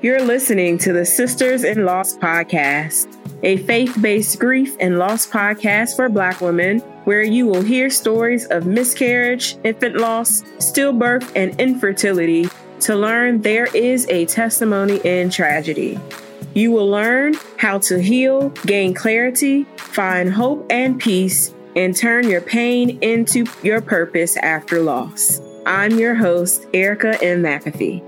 You're listening to the Sisters in Loss podcast, a faith based grief and loss podcast for Black women, where you will hear stories of miscarriage, infant loss, stillbirth, and infertility to learn there is a testimony in tragedy. You will learn how to heal, gain clarity, find hope and peace, and turn your pain into your purpose after loss. I'm your host, Erica M. McAfee.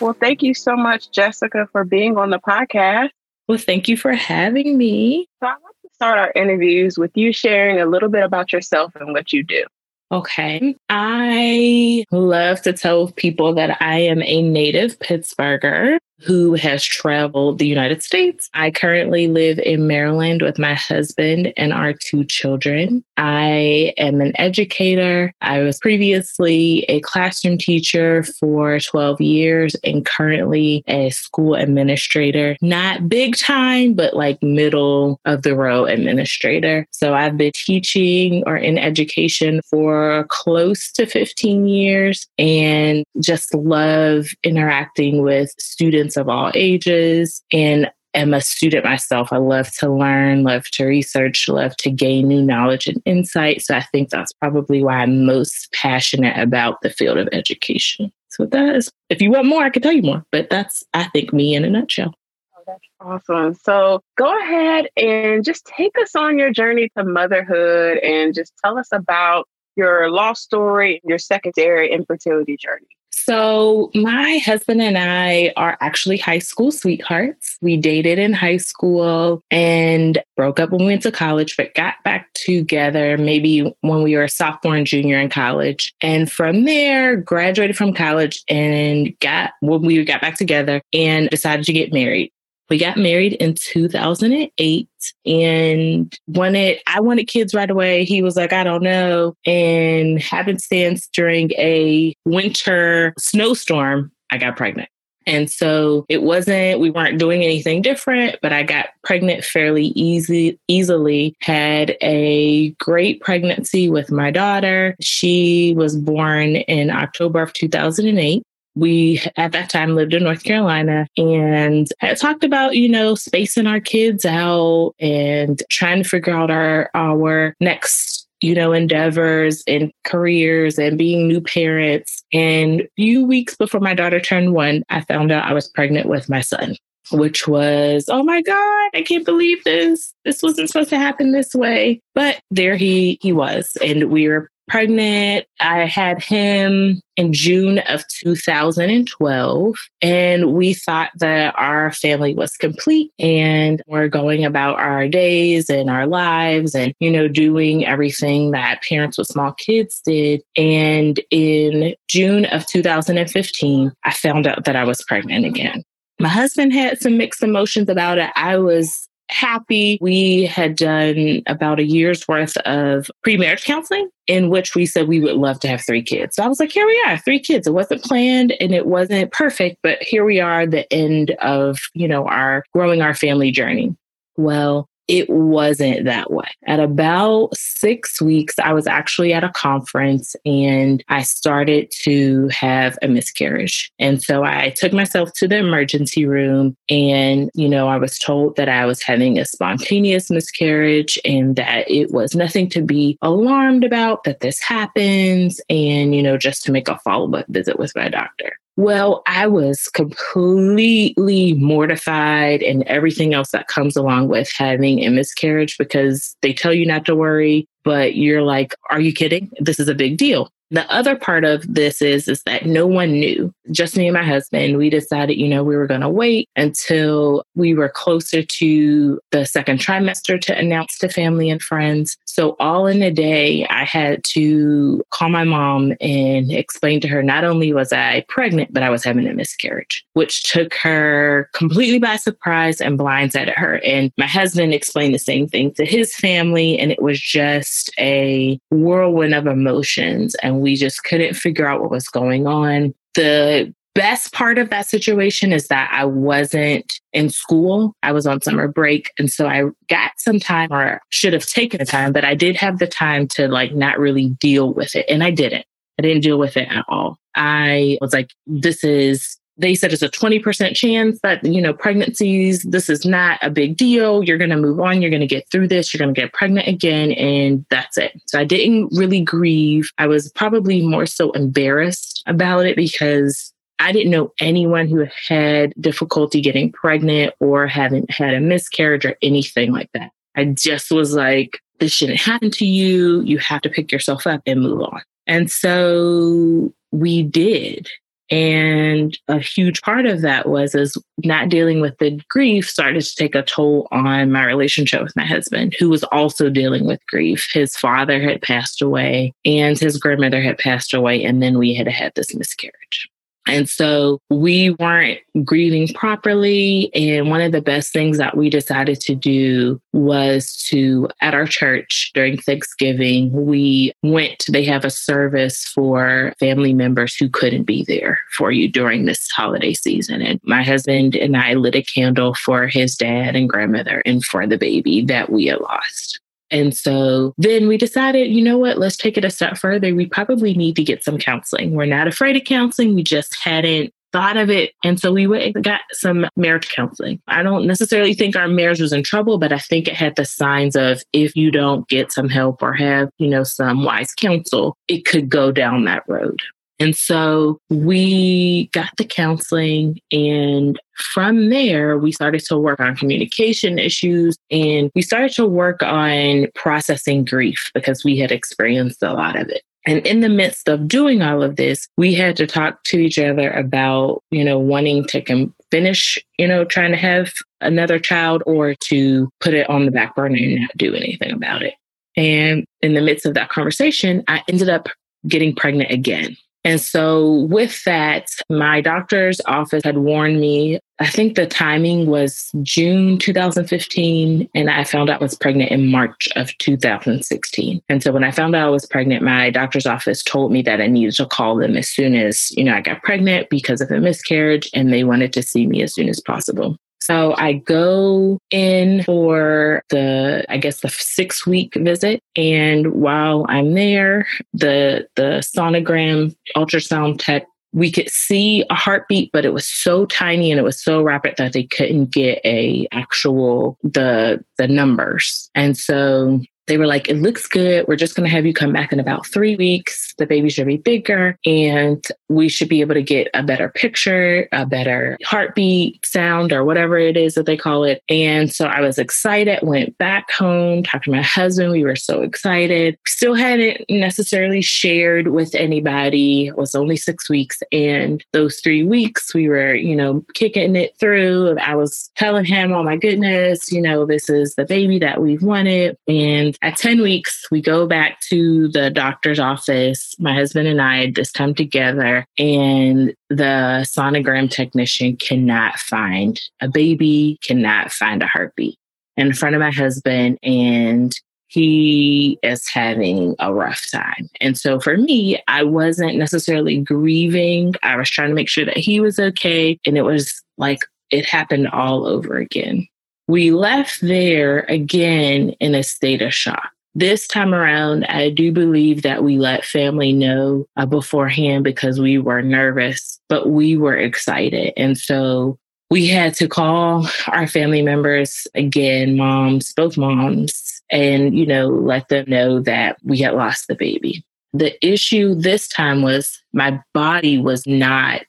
Well, thank you so much, Jessica, for being on the podcast. Well, thank you for having me. So, I want to start our interviews with you sharing a little bit about yourself and what you do. Okay. I love to tell people that I am a native Pittsburgher who has traveled the United States. I currently live in Maryland with my husband and our two children. I am an educator. I was previously a classroom teacher for 12 years and currently a school administrator. Not big time, but like middle of the row administrator. So I've been teaching or in education for close to 15 years and just love interacting with students of all ages and am a student myself. I love to learn, love to research, love to gain new knowledge and insight. So I think that's probably why I'm most passionate about the field of education. So that is, if you want more, I can tell you more, but that's, I think, me in a nutshell. Oh, that's awesome. So go ahead and just take us on your journey to motherhood and just tell us about your loss story, your secondary infertility journey. So, my husband and I are actually high school sweethearts. We dated in high school and broke up when we went to college, but got back together maybe when we were sophomore and junior in college. And from there, graduated from college and got when we got back together and decided to get married. We got married in 2008 and wanted, I wanted kids right away. He was like, I don't know. And happenstance during a winter snowstorm, I got pregnant. And so it wasn't, we weren't doing anything different, but I got pregnant fairly easy, easily, had a great pregnancy with my daughter. She was born in October of 2008 we at that time lived in North Carolina and talked about, you know, spacing our kids out and trying to figure out our our next, you know, endeavors and careers and being new parents. And a few weeks before my daughter turned one, I found out I was pregnant with my son which was, oh my God, I can't believe this. This wasn't supposed to happen this way. But there he he was. And we were pregnant. I had him in June of 2012, and we thought that our family was complete and we're going about our days and our lives and, you know, doing everything that parents with small kids did. And in June of 2015, I found out that I was pregnant again. My husband had some mixed emotions about it. I was happy. We had done about a year's worth of pre marriage counseling in which we said we would love to have three kids. So I was like, here we are, three kids. It wasn't planned and it wasn't perfect, but here we are, the end of, you know, our growing our family journey. Well, it wasn't that way. At about six weeks, I was actually at a conference and I started to have a miscarriage. And so I took myself to the emergency room and, you know, I was told that I was having a spontaneous miscarriage and that it was nothing to be alarmed about, that this happens, and, you know, just to make a follow up visit with my doctor. Well, I was completely mortified and everything else that comes along with having a miscarriage because they tell you not to worry, but you're like, are you kidding? This is a big deal. The other part of this is is that no one knew. Just me and my husband, we decided, you know, we were going to wait until we were closer to the second trimester to announce to family and friends. So all in a day, I had to call my mom and explain to her not only was I pregnant, but I was having a miscarriage, which took her completely by surprise and blindsided her. And my husband explained the same thing to his family, and it was just a whirlwind of emotions and we just couldn't figure out what was going on. The best part of that situation is that I wasn't in school. I was on summer break. And so I got some time or should have taken the time, but I did have the time to like not really deal with it. And I didn't. I didn't deal with it at all. I was like, this is they said it's a 20% chance that, you know, pregnancies, this is not a big deal. You're going to move on. You're going to get through this. You're going to get pregnant again. And that's it. So I didn't really grieve. I was probably more so embarrassed about it because I didn't know anyone who had difficulty getting pregnant or haven't had a miscarriage or anything like that. I just was like, this shouldn't happen to you. You have to pick yourself up and move on. And so we did. And a huge part of that was is not dealing with the grief started to take a toll on my relationship with my husband, who was also dealing with grief. His father had passed away and his grandmother had passed away. And then we had had this miscarriage. And so we weren't grieving properly. And one of the best things that we decided to do was to, at our church during Thanksgiving, we went, they have a service for family members who couldn't be there for you during this holiday season. And my husband and I lit a candle for his dad and grandmother and for the baby that we had lost. And so then we decided, you know what, let's take it a step further. We probably need to get some counseling. We're not afraid of counseling. We just hadn't thought of it. And so we went and got some marriage counseling. I don't necessarily think our marriage was in trouble, but I think it had the signs of if you don't get some help or have, you know, some wise counsel, it could go down that road. And so we got the counseling and from there, we started to work on communication issues and we started to work on processing grief because we had experienced a lot of it. And in the midst of doing all of this, we had to talk to each other about, you know, wanting to finish, you know, trying to have another child or to put it on the back burner and not do anything about it. And in the midst of that conversation, I ended up getting pregnant again. And so, with that, my doctor's office had warned me. I think the timing was June 2015, and I found out I was pregnant in March of 2016. And so, when I found out I was pregnant, my doctor's office told me that I needed to call them as soon as, you know, I got pregnant because of a miscarriage, and they wanted to see me as soon as possible. So I go in for the, I guess the six week visit. And while I'm there, the, the sonogram ultrasound tech we could see a heartbeat but it was so tiny and it was so rapid that they couldn't get a actual the the numbers and so they were like, it looks good. We're just going to have you come back in about three weeks. The baby should be bigger and we should be able to get a better picture, a better heartbeat sound, or whatever it is that they call it. And so I was excited, went back home, talked to my husband. We were so excited. Still hadn't necessarily shared with anybody. It was only six weeks. And those three weeks, we were, you know, kicking it through. I was telling him, oh my goodness, you know, this is the baby that we've wanted. And at 10 weeks, we go back to the doctor's office, my husband and I, this time together, and the sonogram technician cannot find a baby, cannot find a heartbeat in front of my husband. And he is having a rough time. And so for me, I wasn't necessarily grieving. I was trying to make sure that he was okay. And it was like it happened all over again. We left there again in a state of shock. This time around, I do believe that we let family know uh, beforehand because we were nervous, but we were excited. And so we had to call our family members again, moms, both moms, and, you know, let them know that we had lost the baby. The issue this time was my body was not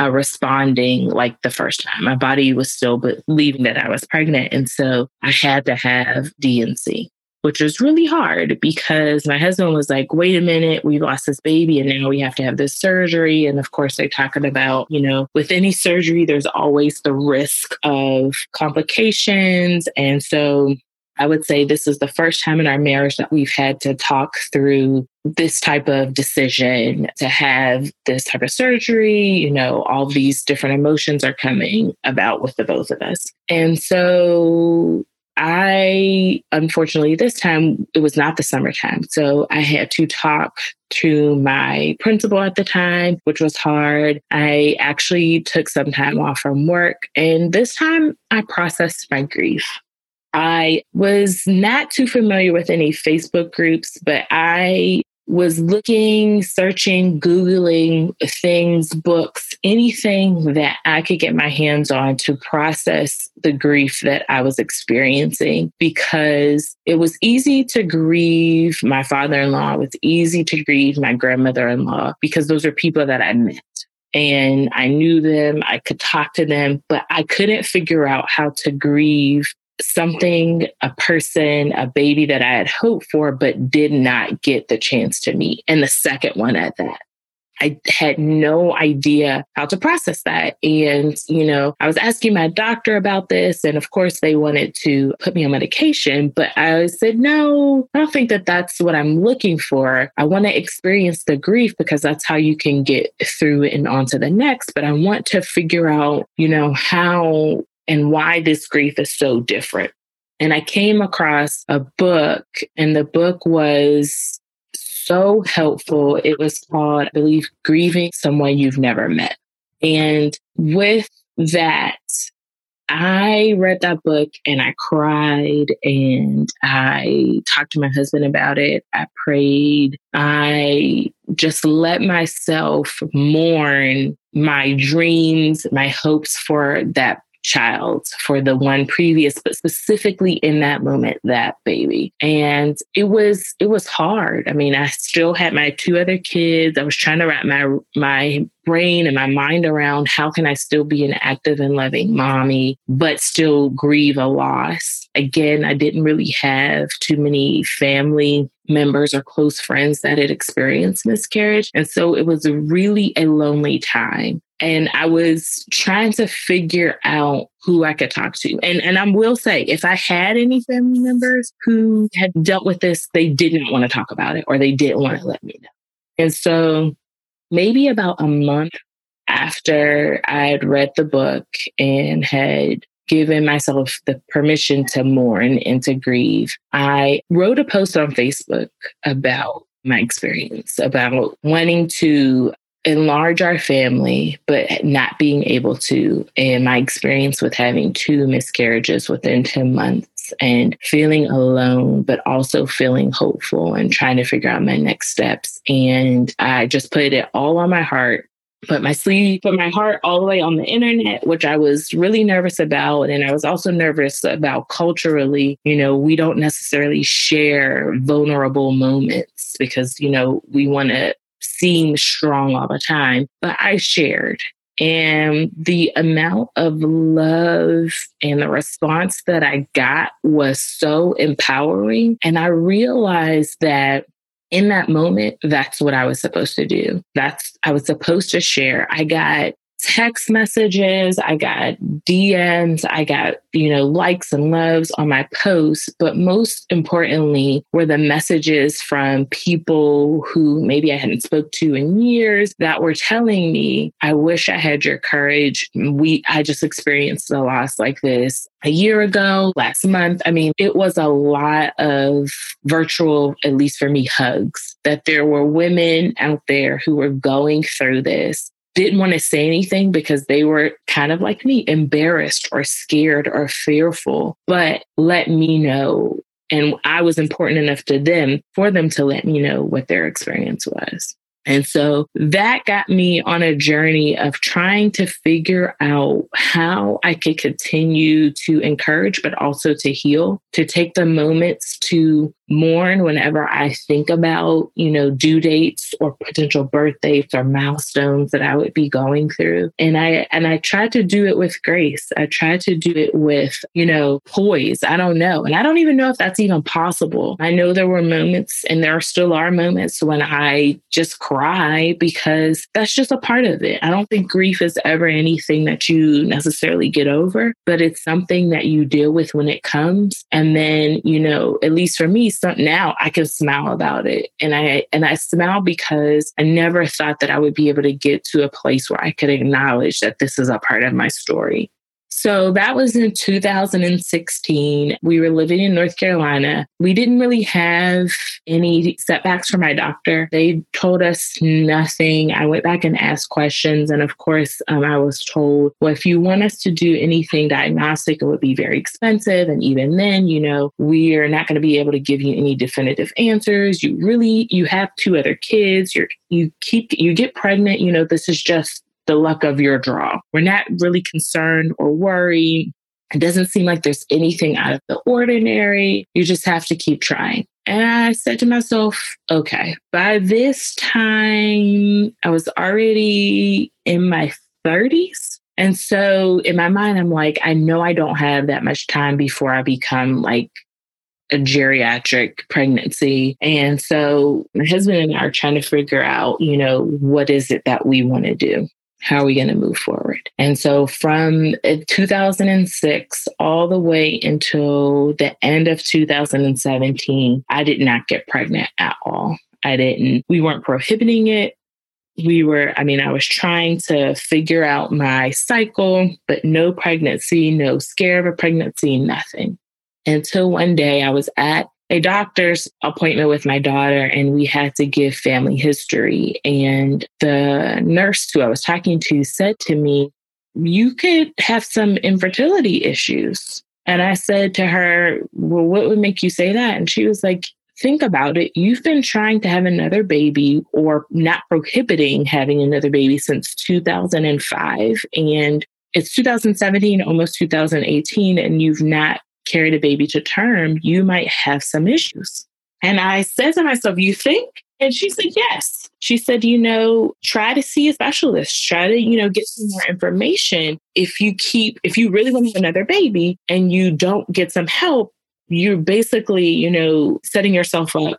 uh, responding like the first time. My body was still believing that I was pregnant. And so I had to have D&C, which was really hard because my husband was like, wait a minute, we lost this baby and now we have to have this surgery. And of course, they're talking about, you know, with any surgery, there's always the risk of complications. And so I would say this is the first time in our marriage that we've had to talk through this type of decision to have this type of surgery. You know, all these different emotions are coming about with the both of us. And so I, unfortunately, this time it was not the summertime. So I had to talk to my principal at the time, which was hard. I actually took some time off from work. And this time I processed my grief. I was not too familiar with any Facebook groups, but I was looking, searching, Googling things, books, anything that I could get my hands on to process the grief that I was experiencing because it was easy to grieve my father in law, it was easy to grieve my grandmother in law because those are people that I met and I knew them, I could talk to them, but I couldn't figure out how to grieve something, a person, a baby that I had hoped for, but did not get the chance to meet. And the second one at that. I had no idea how to process that. And, you know, I was asking my doctor about this. And of course, they wanted to put me on medication. But I said, no, I don't think that that's what I'm looking for. I want to experience the grief because that's how you can get through and on to the next. But I want to figure out, you know, how and why this grief is so different. And I came across a book, and the book was so helpful. It was called, I believe, Grieving Someone You've Never Met. And with that, I read that book and I cried and I talked to my husband about it. I prayed. I just let myself mourn my dreams, my hopes for that child for the one previous but specifically in that moment that baby. And it was it was hard. I mean i still had my two other kids. I was trying to wrap my my brain and my mind around how can i still be an active and loving mommy but still grieve a loss again i didn't really have too many family members or close friends that had experienced miscarriage and so it was really a lonely time and I was trying to figure out who I could talk to. And and I will say, if I had any family members who had dealt with this, they didn't want to talk about it or they didn't want to let me know. And so maybe about a month after I had read the book and had given myself the permission to mourn and to grieve, I wrote a post on Facebook about my experience about wanting to enlarge our family, but not being able to. And my experience with having two miscarriages within 10 months and feeling alone, but also feeling hopeful and trying to figure out my next steps. And I just put it all on my heart. Put my sleeve, put my heart all the way on the internet, which I was really nervous about. And I was also nervous about culturally, you know, we don't necessarily share vulnerable moments because, you know, we want to seem strong all the time, but I shared. And the amount of love and the response that I got was so empowering. And I realized that in that moment, that's what I was supposed to do. That's, I was supposed to share. I got text messages, I got DMs, I got, you know, likes and loves on my posts. But most importantly, were the messages from people who maybe I hadn't spoke to in years that were telling me, I wish I had your courage. We, I just experienced a loss like this a year ago, last month. I mean, it was a lot of virtual, at least for me, hugs that there were women out there who were going through this didn't want to say anything because they were kind of like me, embarrassed or scared or fearful, but let me know. And I was important enough to them for them to let me know what their experience was. And so that got me on a journey of trying to figure out how I could continue to encourage, but also to heal, to take the moments to mourn whenever I think about, you know, due dates or potential birthdays or milestones that I would be going through. And I and I try to do it with grace. I try to do it with, you know, poise. I don't know. And I don't even know if that's even possible. I know there were moments and there still are moments when I just cry because that's just a part of it. I don't think grief is ever anything that you necessarily get over, but it's something that you deal with when it comes. And then, you know, at least for me, so now I can smile about it. And I and I smile because I never thought that I would be able to get to a place where I could acknowledge that this is a part of my story. So that was in 2016. We were living in North Carolina. We didn't really have any setbacks from my doctor. They told us nothing. I went back and asked questions. And of course, um, I was told, well, if you want us to do anything diagnostic, it would be very expensive. And even then, you know, we are not going to be able to give you any definitive answers. You really, you have two other kids. You're, you keep, you get pregnant. You know, this is just the luck of your draw. We're not really concerned or worried. It doesn't seem like there's anything out of the ordinary. You just have to keep trying. And I said to myself, okay, by this time, I was already in my 30s. And so in my mind, I'm like, I know I don't have that much time before I become like a geriatric pregnancy. And so my husband and I are trying to figure out, you know, what is it that we want to do? How are we going to move forward? And so from uh, 2006 all the way until the end of 2017, I did not get pregnant at all. I didn't, we weren't prohibiting it. We were, I mean, I was trying to figure out my cycle, but no pregnancy, no scare of a pregnancy, nothing. Until one day I was at a doctor's appointment with my daughter and we had to give family history. And the nurse who I was talking to said to me, You could have some infertility issues. And I said to her, Well, what would make you say that? And she was like, Think about it. You've been trying to have another baby or not prohibiting having another baby since 2005. And it's 2017, almost 2018, and you've not carried a baby to term, you might have some issues. And I said to myself, You think? And she said, Yes. She said, You know, try to see a specialist, try to, you know, get some more information. If you keep, if you really want another baby and you don't get some help, you're basically, you know, setting yourself up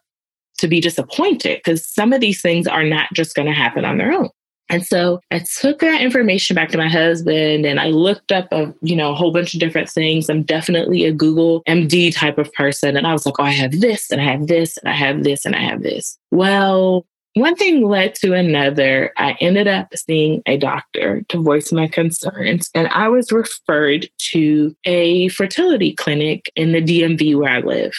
to be disappointed because some of these things are not just going to happen on their own. And so I took that information back to my husband and I looked up a, you know, a whole bunch of different things. I'm definitely a Google MD type of person. And I was like, oh, I have this and I have this and I have this and I have this. Well, one thing led to another. I ended up seeing a doctor to voice my concerns, and I was referred to a fertility clinic in the DMV where I live.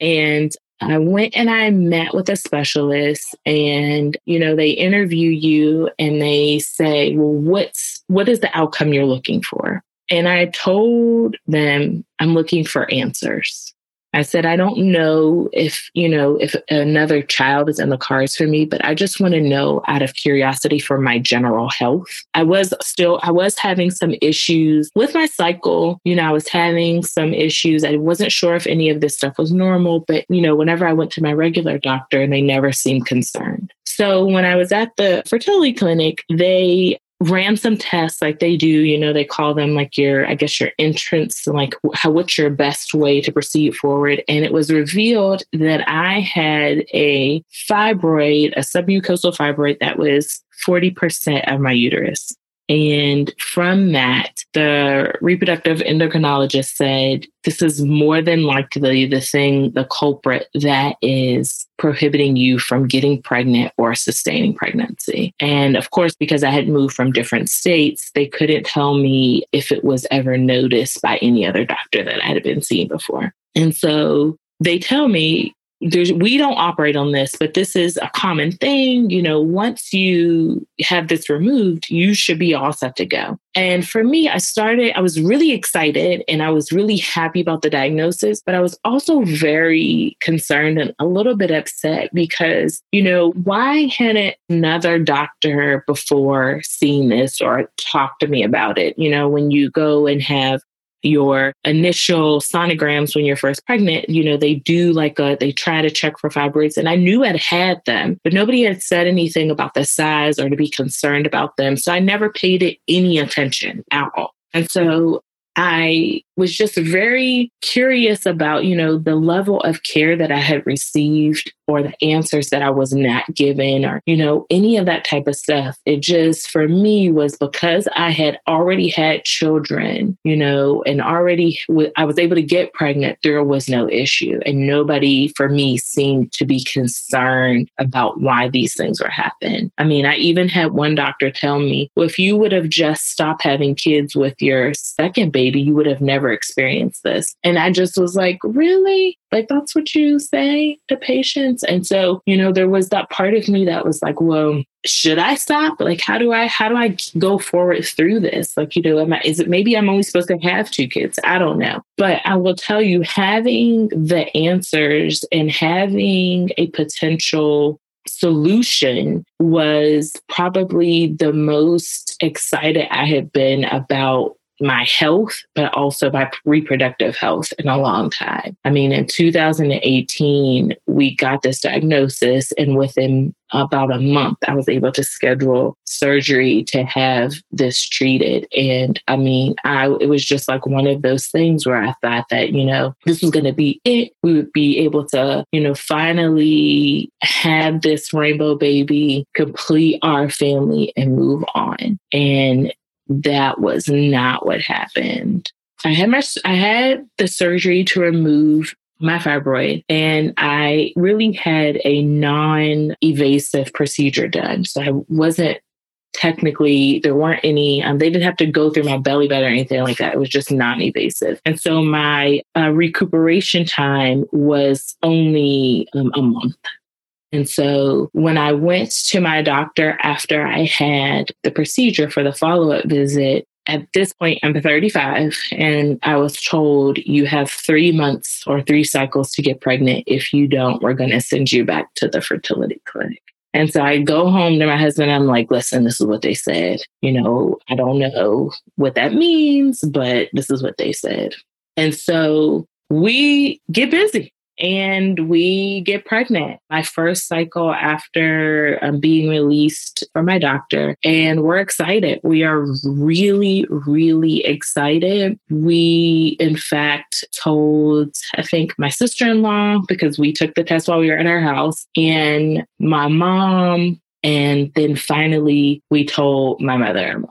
And I went and I met with a specialist and you know they interview you and they say, "Well, what's what is the outcome you're looking for?" And I told them I'm looking for answers. I said, I don't know if, you know, if another child is in the cards for me, but I just want to know out of curiosity for my general health. I was still, I was having some issues with my cycle. You know, I was having some issues. I wasn't sure if any of this stuff was normal, but, you know, whenever I went to my regular doctor, and they never seemed concerned. So when I was at the fertility clinic, they ran some tests like they do you know they call them like your i guess your entrance like how what's your best way to proceed forward. And it was revealed that i had a fibroid a submucosal fibroid that was 40% of my uterus and from that, the reproductive endocrinologist said this is more than likely the thing, the culprit that is prohibiting you from getting pregnant or sustaining pregnancy. And of course, because I had moved from different states, they couldn't tell me if it was ever noticed by any other doctor that I had been seeing before. And so they tell me there's we don't operate on this but this is a common thing you know once you have this removed you should be all set to go. And for me i started i was really excited and i was really happy about the diagnosis but i was also very concerned and a little bit upset because you know why hadn't another doctor before seen this or talked to me about it? You know when you go and have your initial sonograms when you're first pregnant, you know, they do like a, they try to check for fibroids. And I knew I'd had them, but nobody had said anything about the size or to be concerned about them. So I never paid it any attention at all. And so I was just very curious about, you know, the level of care that I had received or the answers that I was not given or, you know, any of that type of stuff. It just, for me, was because I had already had children, you know, and already I was able to get pregnant, there was no issue. And nobody for me seemed to be concerned about why these things were happening. I mean, I even had one doctor tell me, well, if you would have just stopped having kids with your second baby, you would have never experienced this. And I just was like, really? Like, that's what you say to patients? And so, you know, there was that part of me that was like, well, should I stop? Like, how do I, how do I go forward through this? Like, you know, am I, is it maybe I'm only supposed to have two kids? I don't know. But I will tell you, having the answers and having a potential solution was probably the most excited I have been about my health, but also my reproductive health in a long time. I mean, in 2018, we got this diagnosis, and within about a month, I was able to schedule surgery to have this treated. And I mean, I it was just like one of those things where I thought that, you know, this was going to be it. We would be able to, you know, finally have this rainbow baby, complete our family, and move on. And that was not what happened. I had my I had the surgery to remove my fibroid and I really had a non-evasive procedure done. So I wasn't technically there weren't any um, they didn't have to go through my belly button or anything like that it was just non-invasive and so my uh, recuperation time was only um, a month and so when I went to my doctor after I had the procedure for the follow up visit, at this point, I'm 35, and I was told you have three months or three cycles to get pregnant. If you don't, we're going to send you back to the fertility clinic. And so I go home to my husband. I'm like, listen, this is what they said. You know, I don't know what that means, but this is what they said. And so we get busy and we get pregnant. My first cycle after um, being released from my doctor, and we're excited. We are really, really excited. We, in fact, told, I think, my sister in law, because we took the test while we were at our house, and my mom. And then finally, we told my mother in law.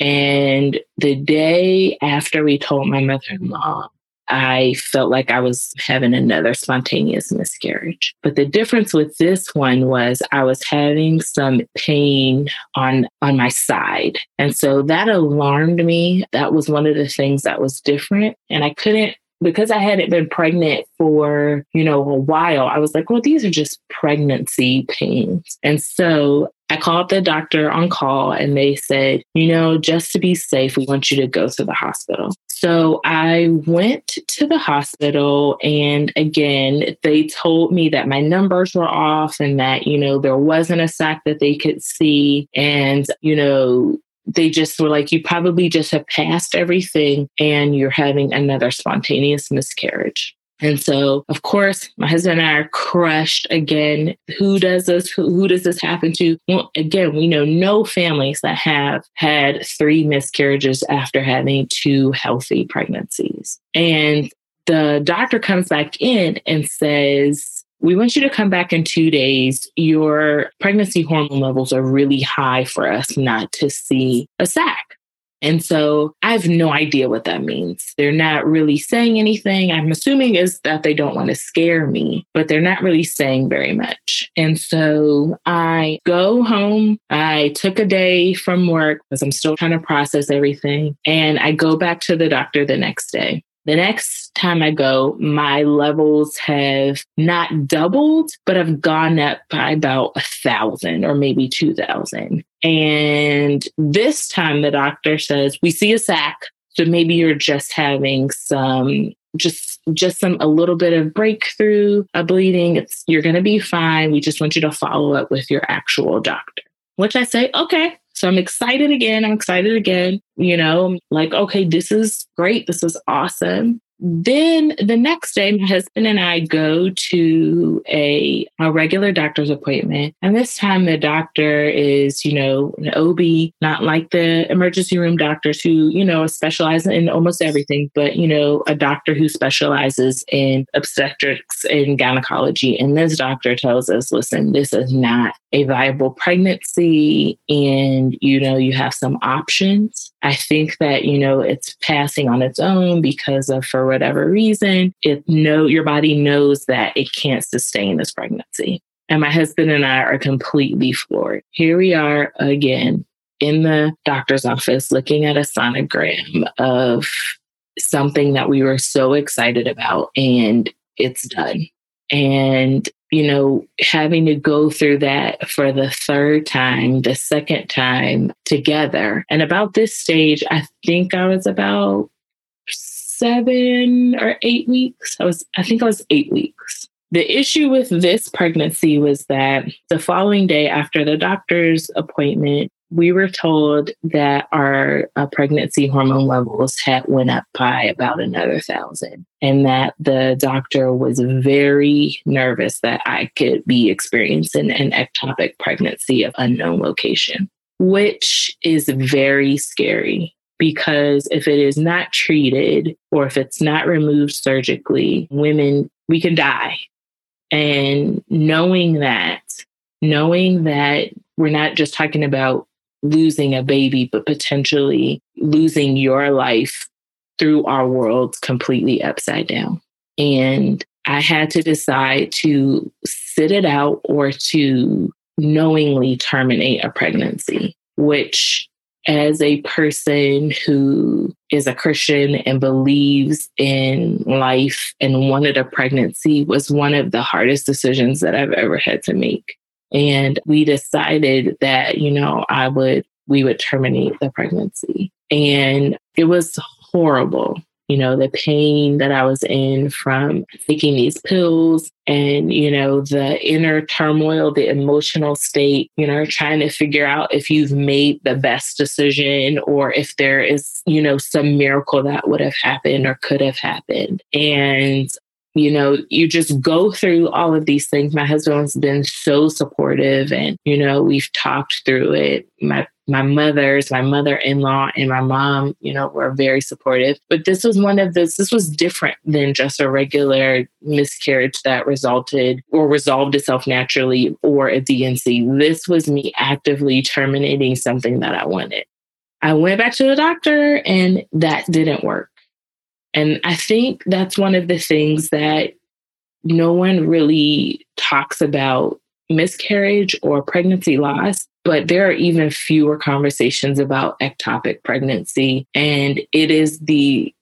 And the day after we told my mother in law, I felt like I was having another spontaneous miscarriage. But the difference with this one was I was having some pain on on my side. And so that alarmed me. That was one of the things that was different and I couldn't because I hadn't been pregnant for, you know, a while, I was like, well, these are just pregnancy pains. And so I called the doctor on call and they said, you know, just to be safe, we want you to go to the hospital. So I went to the hospital and again, they told me that my numbers were off and that, you know, there wasn't a sac that they could see. And, you know, they just were like, you probably just have passed everything and you're having another spontaneous miscarriage. And so, of course, my husband and I are crushed again. Who does this? Who, who, does this happen to? Well, again, we know no families that have had three miscarriages after having two healthy pregnancies. And the doctor comes back in and says, we want you to come back in two days. Your pregnancy hormone levels are really high for us not to see a sac. And so I have no idea what that means. They're not really saying anything. I'm assuming is that they don't want to scare me, but they're not really saying very much. And so I go home. I took a day from work because I'm still trying to process everything. And I go back to the doctor the next day. The next time I go, my levels have not doubled, but have gone up by about a thousand or maybe 2,000. And this time the doctor says, we see a sac. So maybe you're just having some just just some a little bit of breakthrough a bleeding it's you're going to be fine we just want you to follow up with your actual doctor which i say okay so I'm excited again. I'm excited again. You know, like, okay, this is great. This is awesome. then the next day, my husband and I go to a, a regular doctor's appointment. And this time the doctor is, you know, an OB, not like the emergency room doctors who, you know, specialize in almost everything, but, you know, a doctor who specializes in obstetrics and gynecology. And this doctor tells us, listen, this is not a viable pregnancy and, you know, you have some options. I think that, you know, it's passing on its own because of, for whatever reason, it know your body knows that it can't sustain this pregnancy. And my husband and I are completely floored. Here we are again in the doctor's office looking at a sonogram of something that we were so excited about and it's done. And, you know, having to go through that for the third time, the second time together. And about this stage, I think I was about seven or eight weeks. I was, I think I was eight weeks. The issue with this pregnancy was that the following day after the doctor's appointment, we were told that our uh, pregnancy hormone levels had went up by about another thousand and that the doctor was very nervous that i could be experiencing an ectopic pregnancy of unknown location which is very scary because if it is not treated or if it's not removed surgically, women, we can die. And knowing that, knowing that we're not just talking about losing a baby, but potentially losing your life threw our worlds completely upside down. And I had to decide to sit it out or to knowingly terminate a pregnancy, which as a person who is a Christian and believes in life and wanted a pregnancy was one of the hardest decisions that I've ever had to make. And we decided that, you know, I would, we would terminate the pregnancy. And it was horrible you know, the pain that I was in from taking these pills and, you know, the inner turmoil, the emotional state, you know, trying to figure out if you've made the best decision or if there is, you know, some miracle that would have happened or could have happened. And you know, you just go through all of these things. My husband's been so supportive and, you know, we've talked through it. My my mother's, my mother-in-law and my mom, you know, were very supportive. But this was one of those, this was different than just a regular miscarriage that resulted or resolved itself naturally or a D&C. This was me actively terminating something that I wanted. I went back to the doctor and that didn't work. And I think that's one of the things that no one really talks about miscarriage or pregnancy loss, but there are even fewer conversations about ectopic pregnancy. And it is the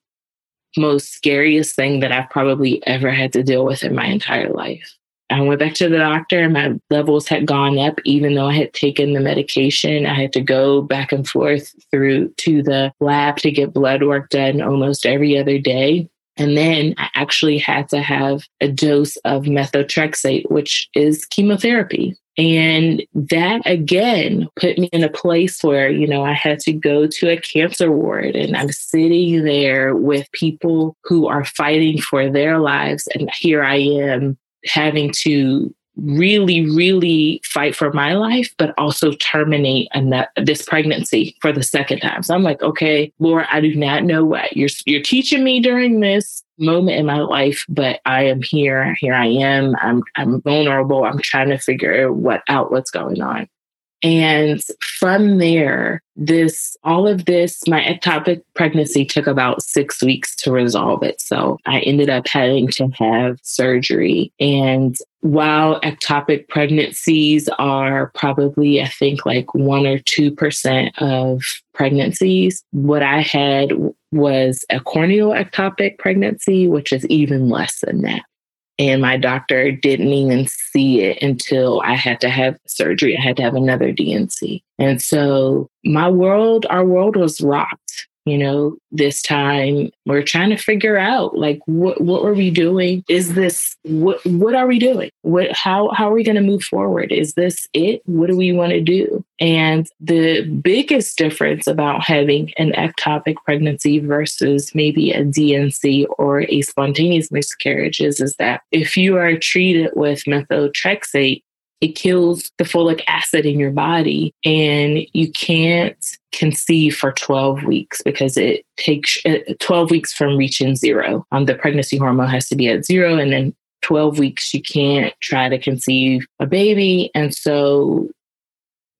most scariest thing that I've probably ever had to deal with in my entire life. I went back to the doctor and my levels had gone up, even though I had taken the medication. I had to go back and forth through to the lab to get blood work done almost every other day. And then I actually had to have a dose of methotrexate, which is chemotherapy. And that again put me in a place where, you know, I had to go to a cancer ward and I'm sitting there with people who are fighting for their lives. And here I am having to really, really fight for my life, but also terminate this pregnancy for the second time. So I'm like, okay, Lord, I do not know what you're you're teaching me during this moment in my life, but I am here. Here I am. I'm I'm vulnerable. I'm trying to figure what out what's going on. And from there, this, all of this, my ectopic pregnancy took about six weeks to resolve it. So I ended up having to have surgery. And while ectopic pregnancies are probably, I think, like one or 2% of pregnancies, what I had was a cornual ectopic pregnancy, which is even less than that. And my doctor didn't even see it until I had to have surgery. I had to have another D&C. And so my world, our world was rocked. You know, this time we're trying to figure out like what what are we doing? Is this what what are we doing? What how how are we going to move forward? Is this it? What do we want to do? And the biggest difference about having an ectopic pregnancy versus maybe a D&C or a spontaneous miscarriage is, is that if you are treated with methotrexate, it kills the folic acid in your body and you can't conceive for 12 weeks because it takes uh, 12 weeks from reaching zero. Um, the pregnancy hormone has to be at zero and then 12 weeks you can't try to conceive a baby. And so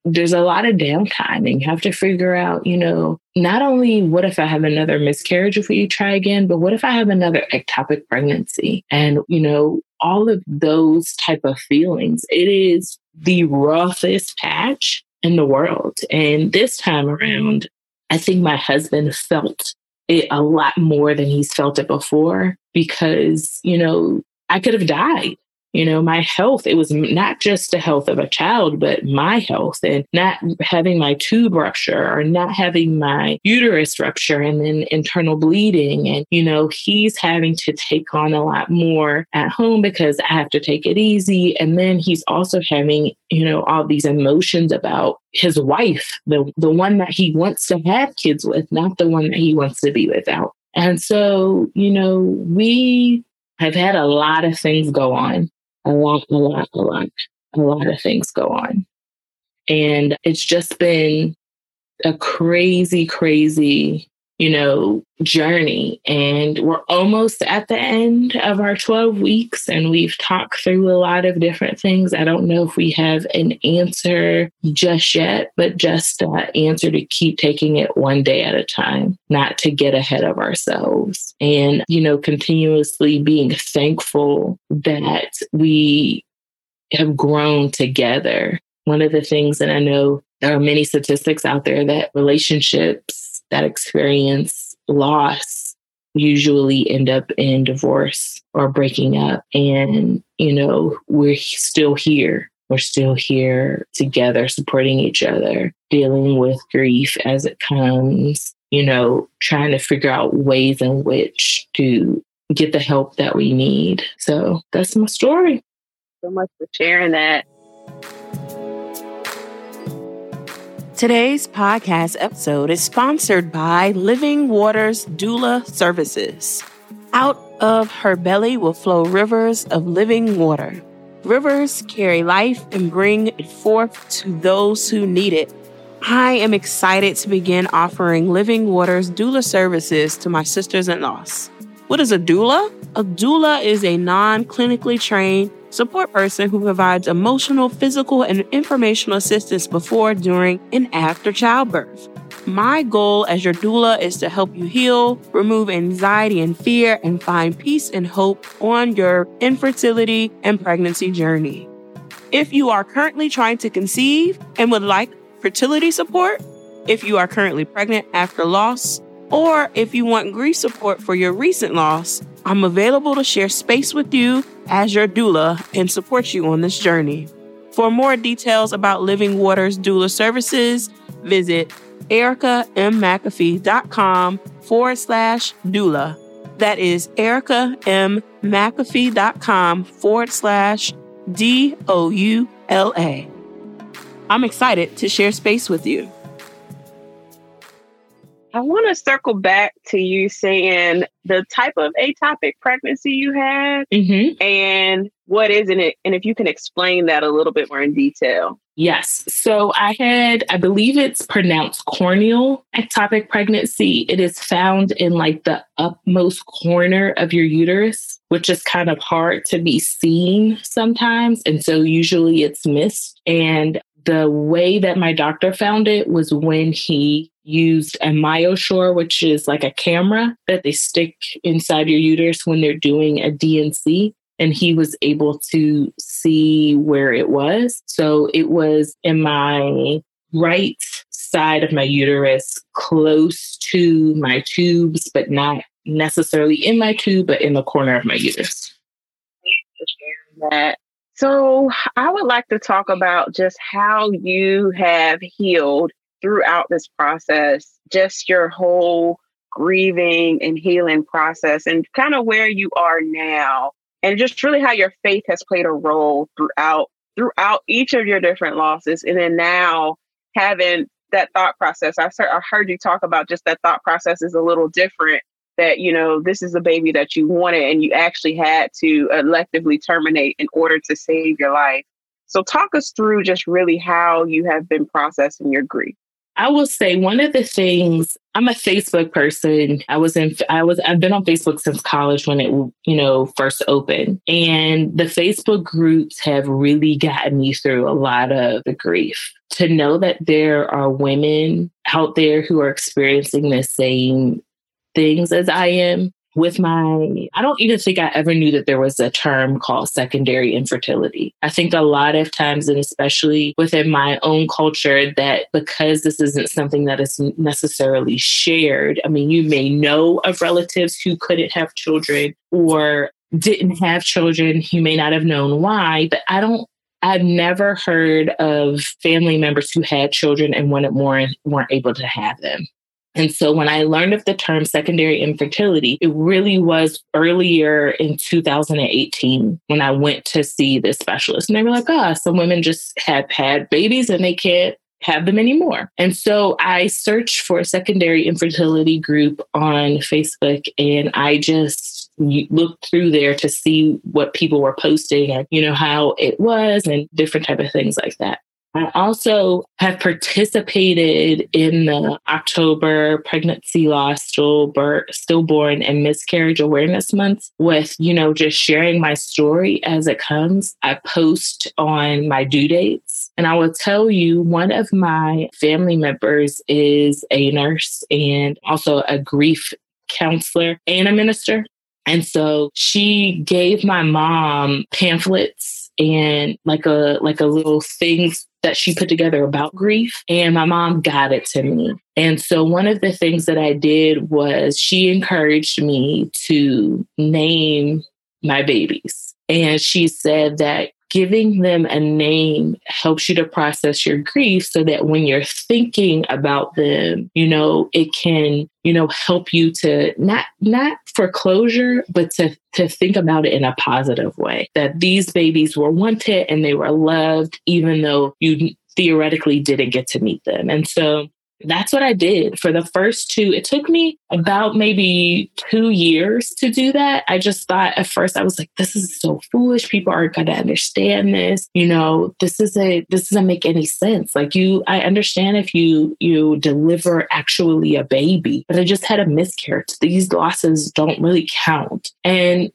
there's a lot of downtime and you have to figure out, you know, not only what if I have another miscarriage if we try again, but what if I have another ectopic pregnancy? And, you know, all of those type of feelings. It is the roughest patch in the world. And this time around, I think my husband felt it a lot more than he's felt it before because, you know, I could have died you know, my health, it was not just the health of a child, but my health and not having my tube rupture or not having my uterus rupture and then internal bleeding. And, you know, he's having to take on a lot more at home because I have to take it easy. And then he's also having, you know, all these emotions about his wife, the, the one that he wants to have kids with, not the one that he wants to be without. And so, you know, we have had a lot of things go on a lot, a lot, a lot, a lot of things go on. And it's just been a crazy, crazy you know, journey. And we're almost at the end of our 12 weeks, and we've talked through a lot of different things. I don't know if we have an answer just yet, but just an answer to keep taking it one day at a time, not to get ahead of ourselves. And, you know, continuously being thankful that we have grown together. One of the things, and I know there are many statistics out there that relationships that experience loss usually end up in divorce or breaking up. And, you know, we're still here. We're still here together, supporting each other, dealing with grief as it comes, you know, trying to figure out ways in which to get the help that we need. So that's my story. So much for sharing that. Today's podcast episode is sponsored by Living Waters Doula Services. Out of her belly will flow rivers of living water. Rivers carry life and bring it forth to those who need it. I am excited to begin offering Living Waters doula services to my sisters in loss. What is a doula? A doula is a non clinically trained support person who provides emotional, physical, and informational assistance before, during, and after childbirth. My goal as your doula is to help you heal, remove anxiety and fear, and find peace and hope on your infertility and pregnancy journey. If you are currently trying to conceive and would like fertility support, if you are currently pregnant after loss, or if you want grief support for your recent loss, I'm available to share space with you as your doula and support you on this journey. For more details about Living Waters Doula Services, visit ericamcafee.com forward slash doula. That is ericamcafee.com forward slash D O U L A. I'm excited to share space with you. I want to circle back to you saying the type of ectopic pregnancy you had mm-hmm. and what isn't it? And if you can explain that a little bit more in detail. Yes. So I had, I believe it's pronounced cornual ectopic pregnancy. It is found in like the upmost corner of your uterus, which is kind of hard to be seen sometimes. And so usually it's missed. And the way that my doctor found it was when he used a MyoSure, which is like a camera that they stick inside your uterus when they're doing a D&C. And he was able to see where it was. So it was in my right side of my uterus, close to my tubes, but not necessarily in my tube, but in the corner of my uterus. That so, I would like to talk about just how you have healed throughout this process just your whole grieving and healing process and kind of where you are now and just really how your faith has played a role throughout throughout each of your different losses and then now having that thought process. I, I heard you talk about just that thought process is a little different that you know this is a baby that you wanted and you actually had to electively terminate in order to save your life so talk us through just really how you have been processing your grief I will say one of the things I'm a Facebook person. I was in I was I've been on Facebook since college when it you know first opened. And the Facebook groups have really gotten me through a lot of the grief. To know that there are women out there who are experiencing the same things as I am with my, I don't even think I ever knew that there was a term called secondary infertility. I think a lot of times, and especially within my own culture, that because this isn't something that is necessarily shared, I mean, you may know of relatives who couldn't have children or didn't have children, you may not have known why, but I don't I've never heard of family members who had children and wanted more and weren't able to have them. And so when I learned of the term secondary infertility, it really was earlier in 2018 when I went to see this specialist. And they were like, ah, oh, some women just have had babies and they can't have them anymore. And so I searched for a secondary infertility group on Facebook and I just looked through there to see what people were posting and you know how it was and different type of things like that. I also have participated in the October pregnancy loss, stillbirth, stillborn, and miscarriage awareness months with, you know, just sharing my story as it comes. I post on my due dates. And I will tell you, one of my family members is a nurse and also a grief counselor and a minister. And so she gave my mom pamphlets and like a like a little things that she put together about grief and my mom got it to me. And so one of the things that i did was she encouraged me to name my babies. And she said that giving them a name helps you to process your grief so that when you're thinking about them you know it can you know help you to not not for closure but to to think about it in a positive way. That these babies were wanted and they were loved even though you theoretically didn't get to meet them. And so that's what I did for the first two. It took me about maybe two years to do that. I just thought at first I was like, this is so foolish. People aren't going to understand this. You know, this is a this doesn't make any sense. Like you, I understand if you you deliver actually a baby, but I just had a miscarriage. These losses don't really count. And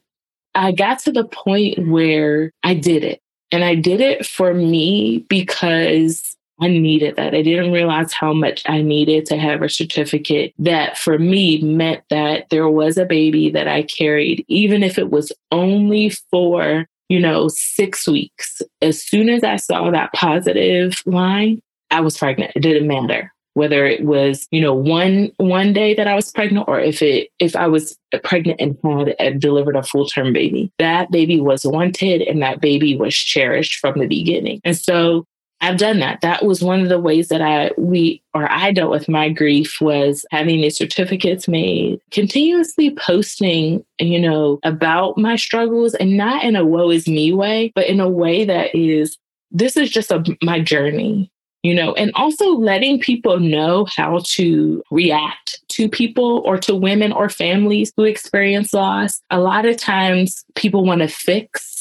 I got to the point where I did it. And I did it for me because I needed that. I didn't realize how much I needed to have a certificate that for me meant that there was a baby that I carried, even if it was only for, you know, six weeks. As soon as I saw that positive line, I was pregnant. It didn't matter whether it was you know one one day that i was pregnant or if it if i was pregnant and had uh, delivered a full term baby that baby was wanted and that baby was cherished from the beginning and so I've done that. That was one of the ways that I we or I dealt with my grief was having these certificates made, continuously posting, you know, about my struggles and not in a woe is me way, but in a way that is this is just a, my journey, you know, and also letting people know how to react to people or to women or families who experience loss. A lot of times people want to fix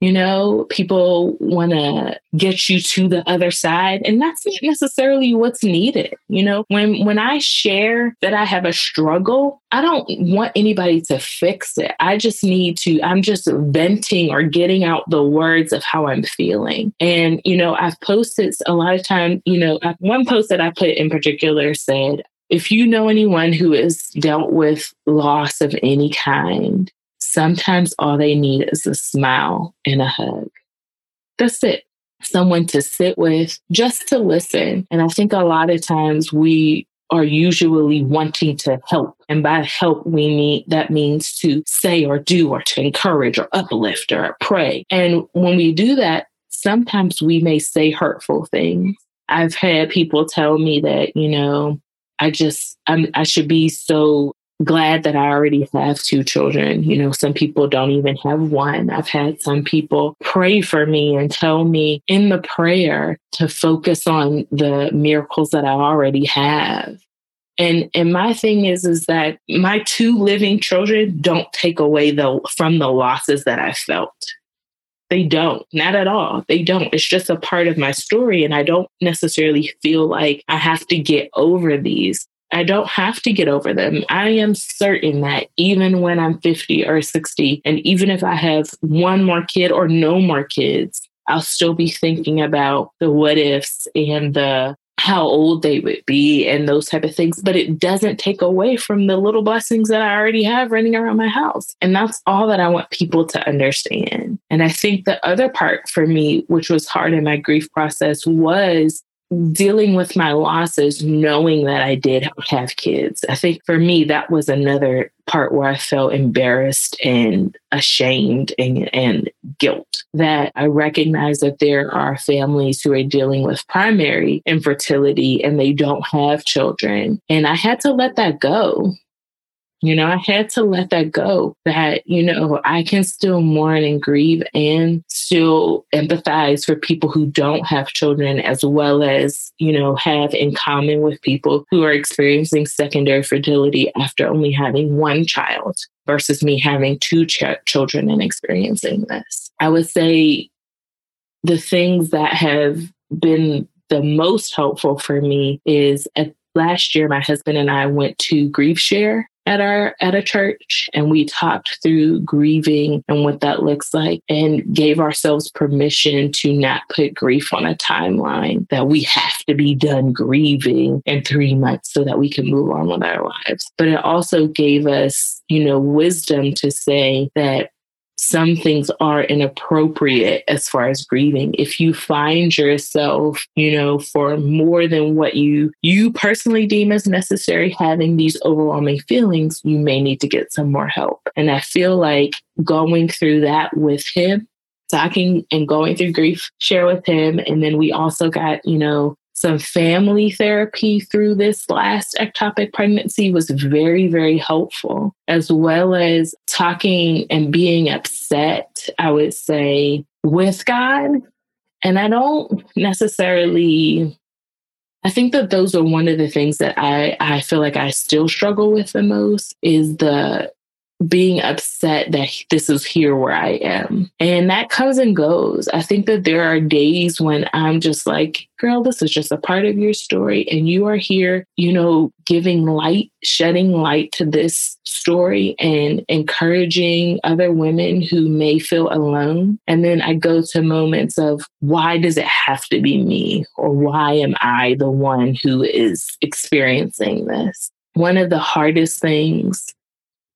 you know, people want to get you to the other side, and that's not necessarily what's needed. You know, when when I share that I have a struggle, I don't want anybody to fix it. I just need to. I'm just venting or getting out the words of how I'm feeling. And you know, I've posted a lot of time. You know, one post that I put in particular said, if you know anyone who has dealt with loss of any kind, sometimes all they need is a smile and a hug. That's it. Someone to sit with, just to listen. And I think a lot of times we are usually wanting to help. And by help, we mean that means to say or do or to encourage or uplift or pray. And when we do that, sometimes we may say hurtful things. I've had people tell me that, you know, I just, I'm, I should be so glad that I already have two children. You know, some people don't even have one. I've had some people pray for me and tell me in the prayer to focus on the miracles that I already have. And and my thing is is that my two living children don't take away the from the losses that I felt. They don't, not at all. They don't. It's just a part of my story. And I don't necessarily feel like I have to get over these. I don't have to get over them. I am certain that even when I'm 50 or 60, and even if I have one more kid or no more kids, I'll still be thinking about the what ifs and the how old they would be and those type of things. But it doesn't take away from the little blessings that i already have running around my house. And that's all that i want people to understand. And i think the other part for me which was hard in my grief process was dealing with my losses, knowing that I did have kids. I think for me, that was another part where I felt embarrassed and ashamed and, and guilt. That I recognize that there are families who are dealing with primary infertility and they don't have children. And I had to let that go. You know, I had to let that go that, you know, I can still mourn and grieve and still empathize for people who don't have children, as well as, you know, have in common with people who are experiencing secondary fertility after only having one child versus me having two ch- children and experiencing this. I would say the things that have been the most helpful for me is at last year my husband and I went to Grief Share at our at a church and we talked through grieving and what that looks like and gave ourselves permission to not put grief on a timeline that we have to be done grieving in 3 months so that we can move on with our lives. But it also gave us you know wisdom to say that some things are inappropriate as far as grieving. If you find yourself, you know, for more than what you you personally deem as necessary having these overwhelming feelings, you may need to get some more help. And I feel like going through that with him talking and going through grief share with him and then we also got you know some family therapy through this last ectopic pregnancy was very, very helpful, as well as talking and being upset, I would say, with God. And I don't necessarily I think that those are one of the things that I, I feel like I still struggle with the most is the being upset that this is here where I am. And that comes and goes. I think that there are days when I'm just like, girl, this is just a part of your story. And you are here, you know, giving light, shedding light to this story and encouraging other women who may feel alone. And then I go to moments of why does it have to be me? Or why am I the one who is experiencing this? One of the hardest things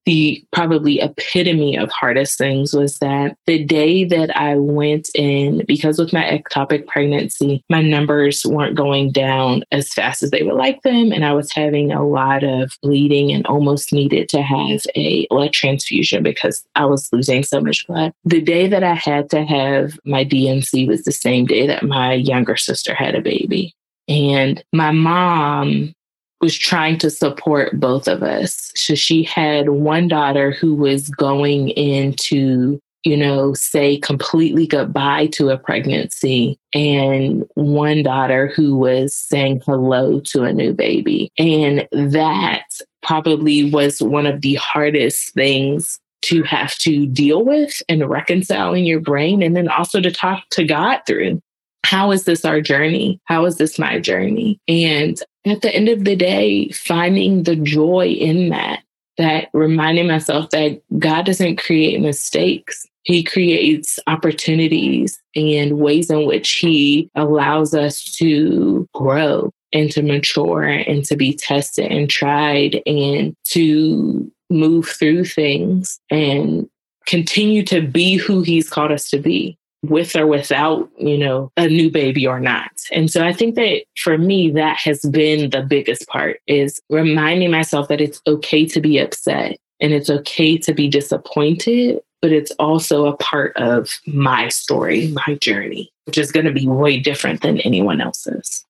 the probably epitome of hardest things was that the day that I went in, because with my ectopic pregnancy, my numbers weren't going down as fast as they would like them. And I was having a lot of bleeding and almost needed to have a blood transfusion because I was losing so much blood. The day that I had to have my D&C was the same day that my younger sister had a baby. And my mom was trying to support both of us. So she had one daughter who was going into, you know, say completely goodbye to a pregnancy, and one daughter who was saying hello to a new baby. And that probably was one of the hardest things to have to deal with and reconcile in your brain, and then also to talk to God through how is this our journey? How is this my journey? And at the end of the day, finding the joy in that, that reminding myself that God doesn't create mistakes. He creates opportunities and ways in which He allows us to grow and to mature and to be tested and tried and to move through things and continue to be who He's called us to be with or without, you know, a new baby or not. And so I think that for me, that has been the biggest part is reminding myself that it's okay to be upset and it's okay to be disappointed, but it's also a part of my story, my journey, which is going to be way different than anyone else's.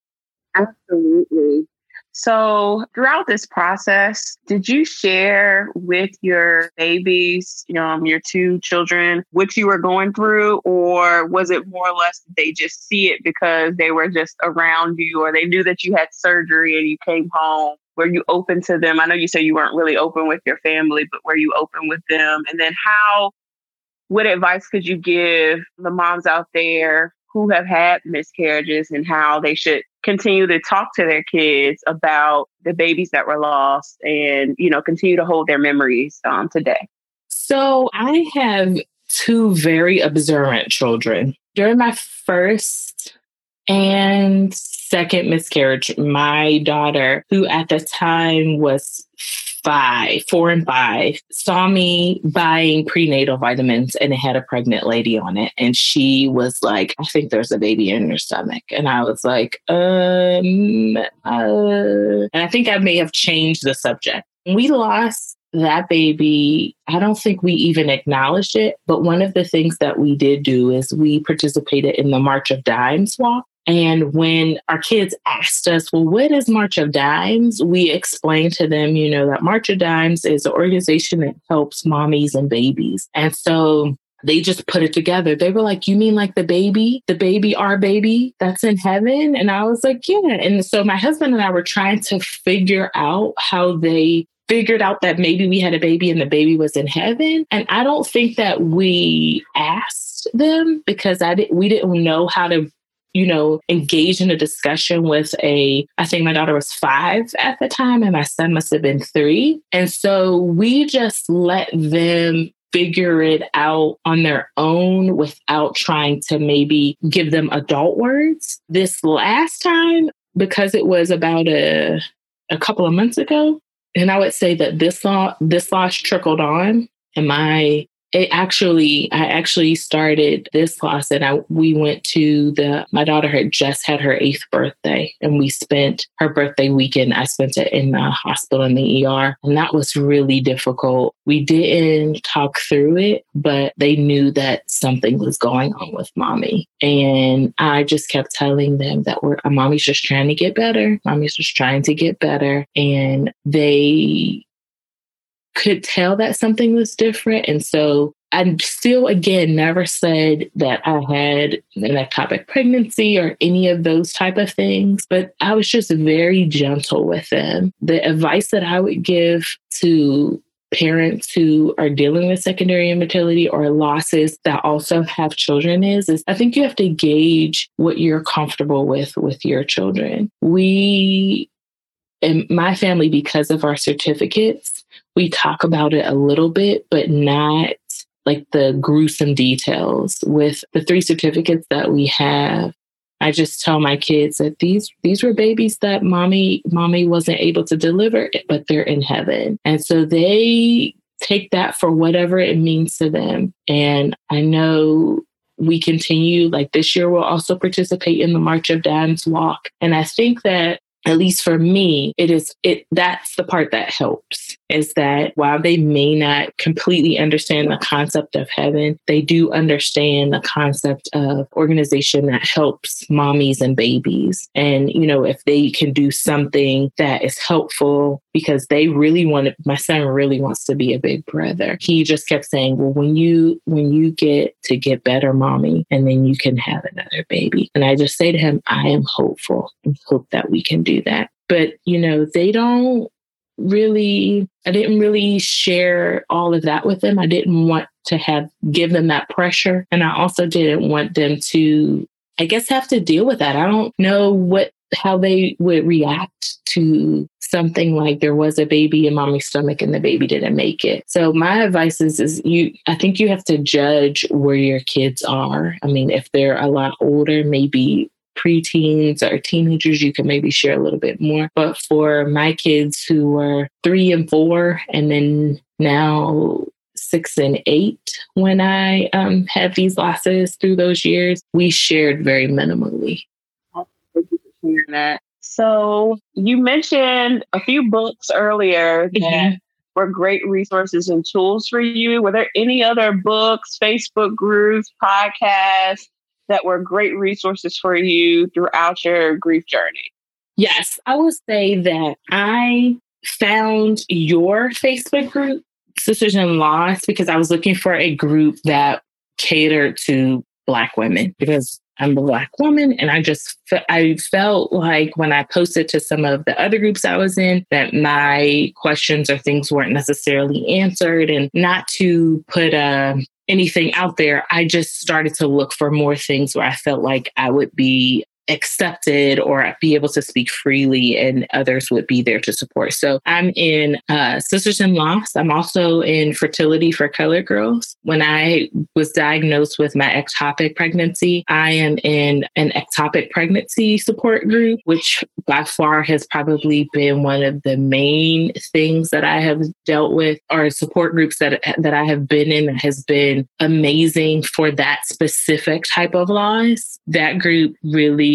Absolutely. So, throughout this process, did you share with your babies, you know, um, your two children, what you were going through? Or was it more or less they just see it because they were just around you or they knew that you had surgery and you came home? Were you open to them? I know you said you weren't really open with your family, but were you open with them? And then, how, what advice could you give the moms out there who have had miscarriages and how they should continue to talk to their kids about the babies that were lost and you know continue to hold their memories um, today. So i have two very observant children. During my first and second miscarriage my daughter who at the time was five, four and five, saw me buying prenatal vitamins and it had a pregnant lady on it. And she was like, I think there's a baby in your stomach. And I was like, um, uh, and I think I may have changed the subject. We lost that baby, I don't think we even acknowledged it. But one of the things that we did do is we participated in the March of Dimes walk. And when our kids asked us, well, what is March of Dimes? We explained to them, you know, that March of Dimes is an organization that helps mommies and babies. And so they just put it together. They were like, You mean like the baby, the baby, our baby that's in heaven? And I was like, Yeah. And so my husband and I were trying to figure out how they figured out that maybe we had a baby and the baby was in heaven. And I don't think that we asked them because I didn't we didn't know how to you know, engage in a discussion with a, I think my daughter was five at the time and my son must have been three. And so we just let them figure it out on their own without trying to maybe give them adult words. This last time, because it was about a, a couple of months ago, and I would say that this law, this loss trickled on and my it actually i actually started this class and i we went to the my daughter had just had her eighth birthday and we spent her birthday weekend. I spent it in the hospital in the er and that was really difficult. We didn't talk through it but they knew that something was going on with mommy. And i just kept telling them that we're mommy's just trying to get better. Mommy's just trying to get better. And they could tell that something was different. And so I still, again, never said that I had an ectopic pregnancy or any of those type of things, but I was just very gentle with them. The advice that I would give to parents who are dealing with secondary infertility or losses that also have children is is I think you have to gauge what you're comfortable with with your children. We in my family because of our certificates we talk about it a little bit, but not like the gruesome details. With the three certificates that we have, I just tell my kids that these these were babies that mommy mommy wasn't able to deliver, but they're in heaven. And so they take that for whatever it means to them. And I know we continue like this year we'll also participate in the March of Dimes walk. And I think that at least for me, it is it that's the part that helps is that while they may not completely understand the concept of heaven, they do understand the concept of organization that helps mommies and babies. And, you know, if they can do something that is helpful because they really want to, my son really wants to be a big brother. He just kept saying, well, when you, when you get to get better, mommy, and then you can have another baby. And I just say to him, I am hopeful and hope that we can do that. But, you know, they don't really I didn't really share all of that with them. I didn't want to have give them that pressure and I also didn't want them to I guess have to deal with that. I don't know what how they would react to something like there was a baby in mommy's stomach and the baby didn't make it. So my advice is is you I think you have to judge where your kids are. I mean, if they're a lot older, maybe preteens or teenagers, you can maybe share a little bit more. But for my kids who were three and four, and then now six and eight, when I um, had these losses through those years, we shared very minimally. Thank you for sharing that. So you mentioned a few books earlier that mm-hmm. were great resources and tools for you. Were there any other books, Facebook groups, podcasts that were great resources for you throughout your grief journey? Yes, I would say that I found your Facebook group, Sisters in Loss, because I was looking for a group that catered to Black women because I'm a Black woman. And I just, I felt like when I posted to some of the other groups I was in that my questions or things weren't necessarily answered and not to put a, anything out there, I just started to look for more things where I felt like I would be accepted or be able to speak freely and others would be there to support. So I'm in uh, Sisters in Loss. I'm also in Fertility for Colored Girls. When I was diagnosed with my ectopic pregnancy, I am in an ectopic pregnancy support group, which by far has probably been one of the main things that I have dealt with or support groups that, that I have been in that has been amazing for that specific type of loss. That group really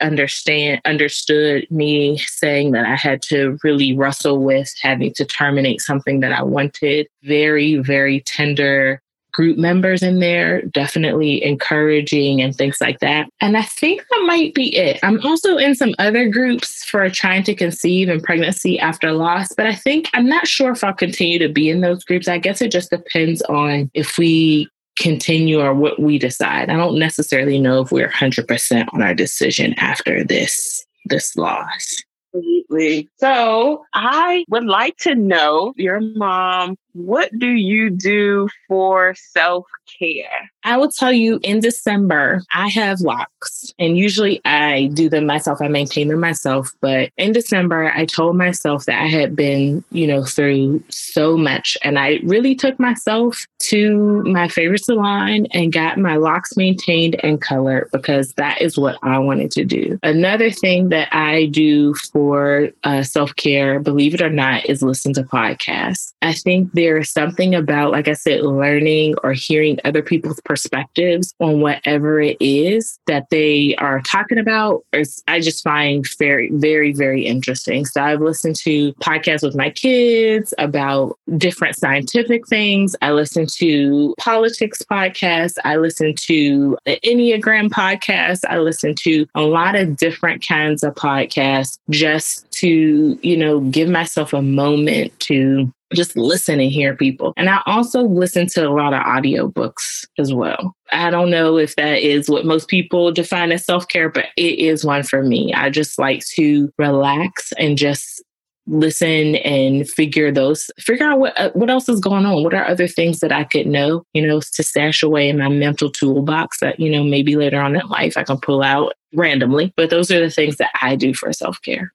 understand understood me saying that I had to really wrestle with having to terminate something that I wanted. Very, very tender group members in there, definitely encouraging and things like that. And I think that might be it. I'm also in some other groups for trying to conceive and pregnancy after loss, but I think I'm not sure if I'll continue to be in those groups. I guess it just depends on if we continue or what we decide. I don't necessarily know if we're 100% on our decision after this this loss. Absolutely. So, I would like to know your mom what do you do for self care? I will tell you in December, I have locks and usually I do them myself. I maintain them myself. But in December, I told myself that I had been, you know, through so much and I really took myself to my favorite salon and got my locks maintained and colored because that is what I wanted to do. Another thing that I do for uh, self care, believe it or not, is listen to podcasts. I think there there's something about, like I said, learning or hearing other people's perspectives on whatever it is that they are talking about. I just find very, very, very interesting. So I've listened to podcasts with my kids about different scientific things. I listen to politics podcasts. I listen to the Enneagram podcast. I listen to a lot of different kinds of podcasts just to, you know, give myself a moment to just listen and hear people. And I also listen to a lot of audiobooks as well. I don't know if that is what most people define as self care, but it is one for me. I just like to relax and just listen and figure those figure out what uh, what else is going on what are other things that i could know you know to stash away in my mental toolbox that you know maybe later on in life i can pull out randomly but those are the things that i do for self-care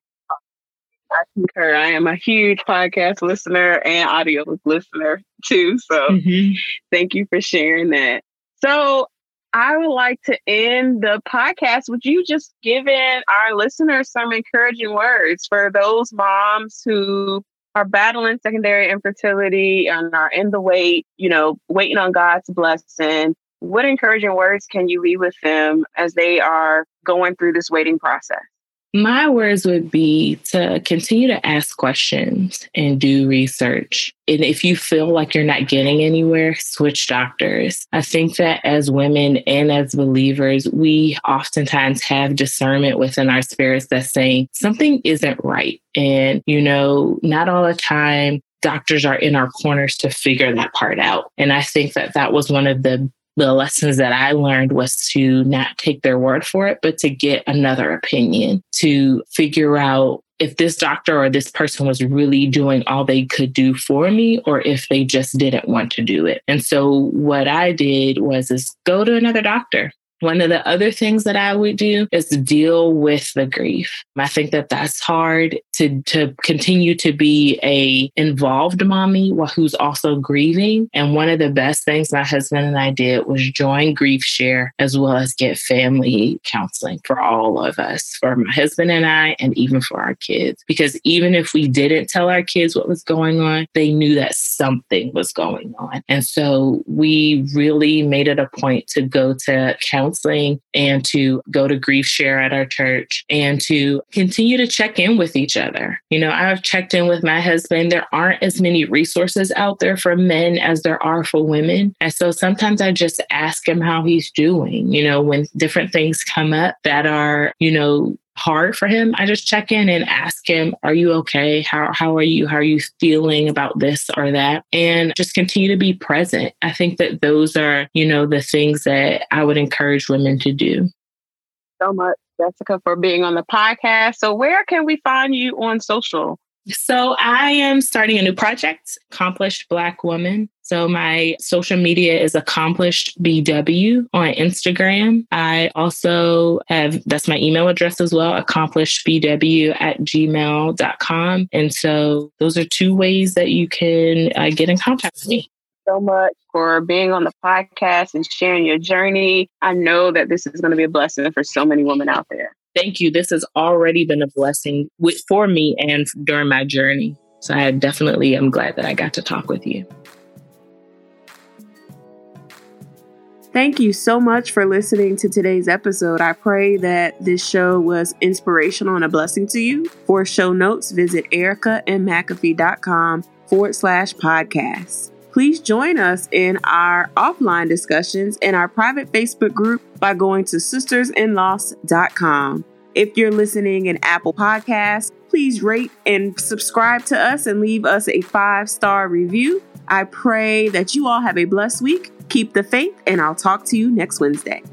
I concur. I am a huge podcast listener and audio listener too. So mm-hmm. thank you for sharing that. So I would like to end the podcast with you just giving our listeners some encouraging words for those moms who are battling secondary infertility and are in the wait, you know, waiting on God's blessing. What encouraging words can you leave with them as they are going through this waiting process? My words would be to continue to ask questions and do research. And if you feel like you're not getting anywhere, switch doctors. I think that as women and as believers, we oftentimes have discernment within our spirits that's saying something isn't right. And, you know, not all the time doctors are in our corners to figure that part out. And I think that that was one of the the lessons that I learned was to not take their word for it, but to get another opinion to figure out if this doctor or this person was really doing all they could do for me or if they just didn't want to do it. And so what I did was is go to another doctor one of the other things that I would do is deal with the grief. I think that that's hard to, to continue to be a involved mommy who's also grieving. And one of the best things my husband and I did was join Grief Share as well as get family counseling for all of us, for my husband and I, and even for our kids. Because even if we didn't tell our kids what was going on, they knew that something was going on. And so we really made it a point to go to counseling counseling and to go to grief share at our church and to continue to check in with each other. You know, I've checked in with my husband. There aren't as many resources out there for men as there are for women. And so sometimes I just ask him how he's doing, you know, when different things come up that are, you know, hard for him, I just check in and ask him, Are you okay? How, how are you? How are you feeling about this or that? And just continue to be present. I think that those are, you know, the things that I would encourage women to do. So much, Jessica, for being on the podcast. So, where can we find you on social? So I am starting a new project, Accomplished Black Woman. So my social media is accomplished BW on Instagram. I also have, that's my email address as well, accomplishedbw at gmail.com. And so those are two ways that you can uh, get in contact with me so much for being on the podcast and sharing your journey. I know that this is going to be a blessing for so many women out there thank you. This has already been a blessing with, for me and during my journey. So I definitely am glad that I got to talk with you. Thank you so much for listening to today's episode. I pray that this show was inspirational and a blessing to you. For show notes, visit ericamcafee.com forward slash podcast. Please join us in our offline discussions in our private Facebook group by going to sistersinloss.com. If you're listening in Apple Podcasts, please rate and subscribe to us and leave us a five star review. I pray that you all have a blessed week. Keep the faith, and I'll talk to you next Wednesday.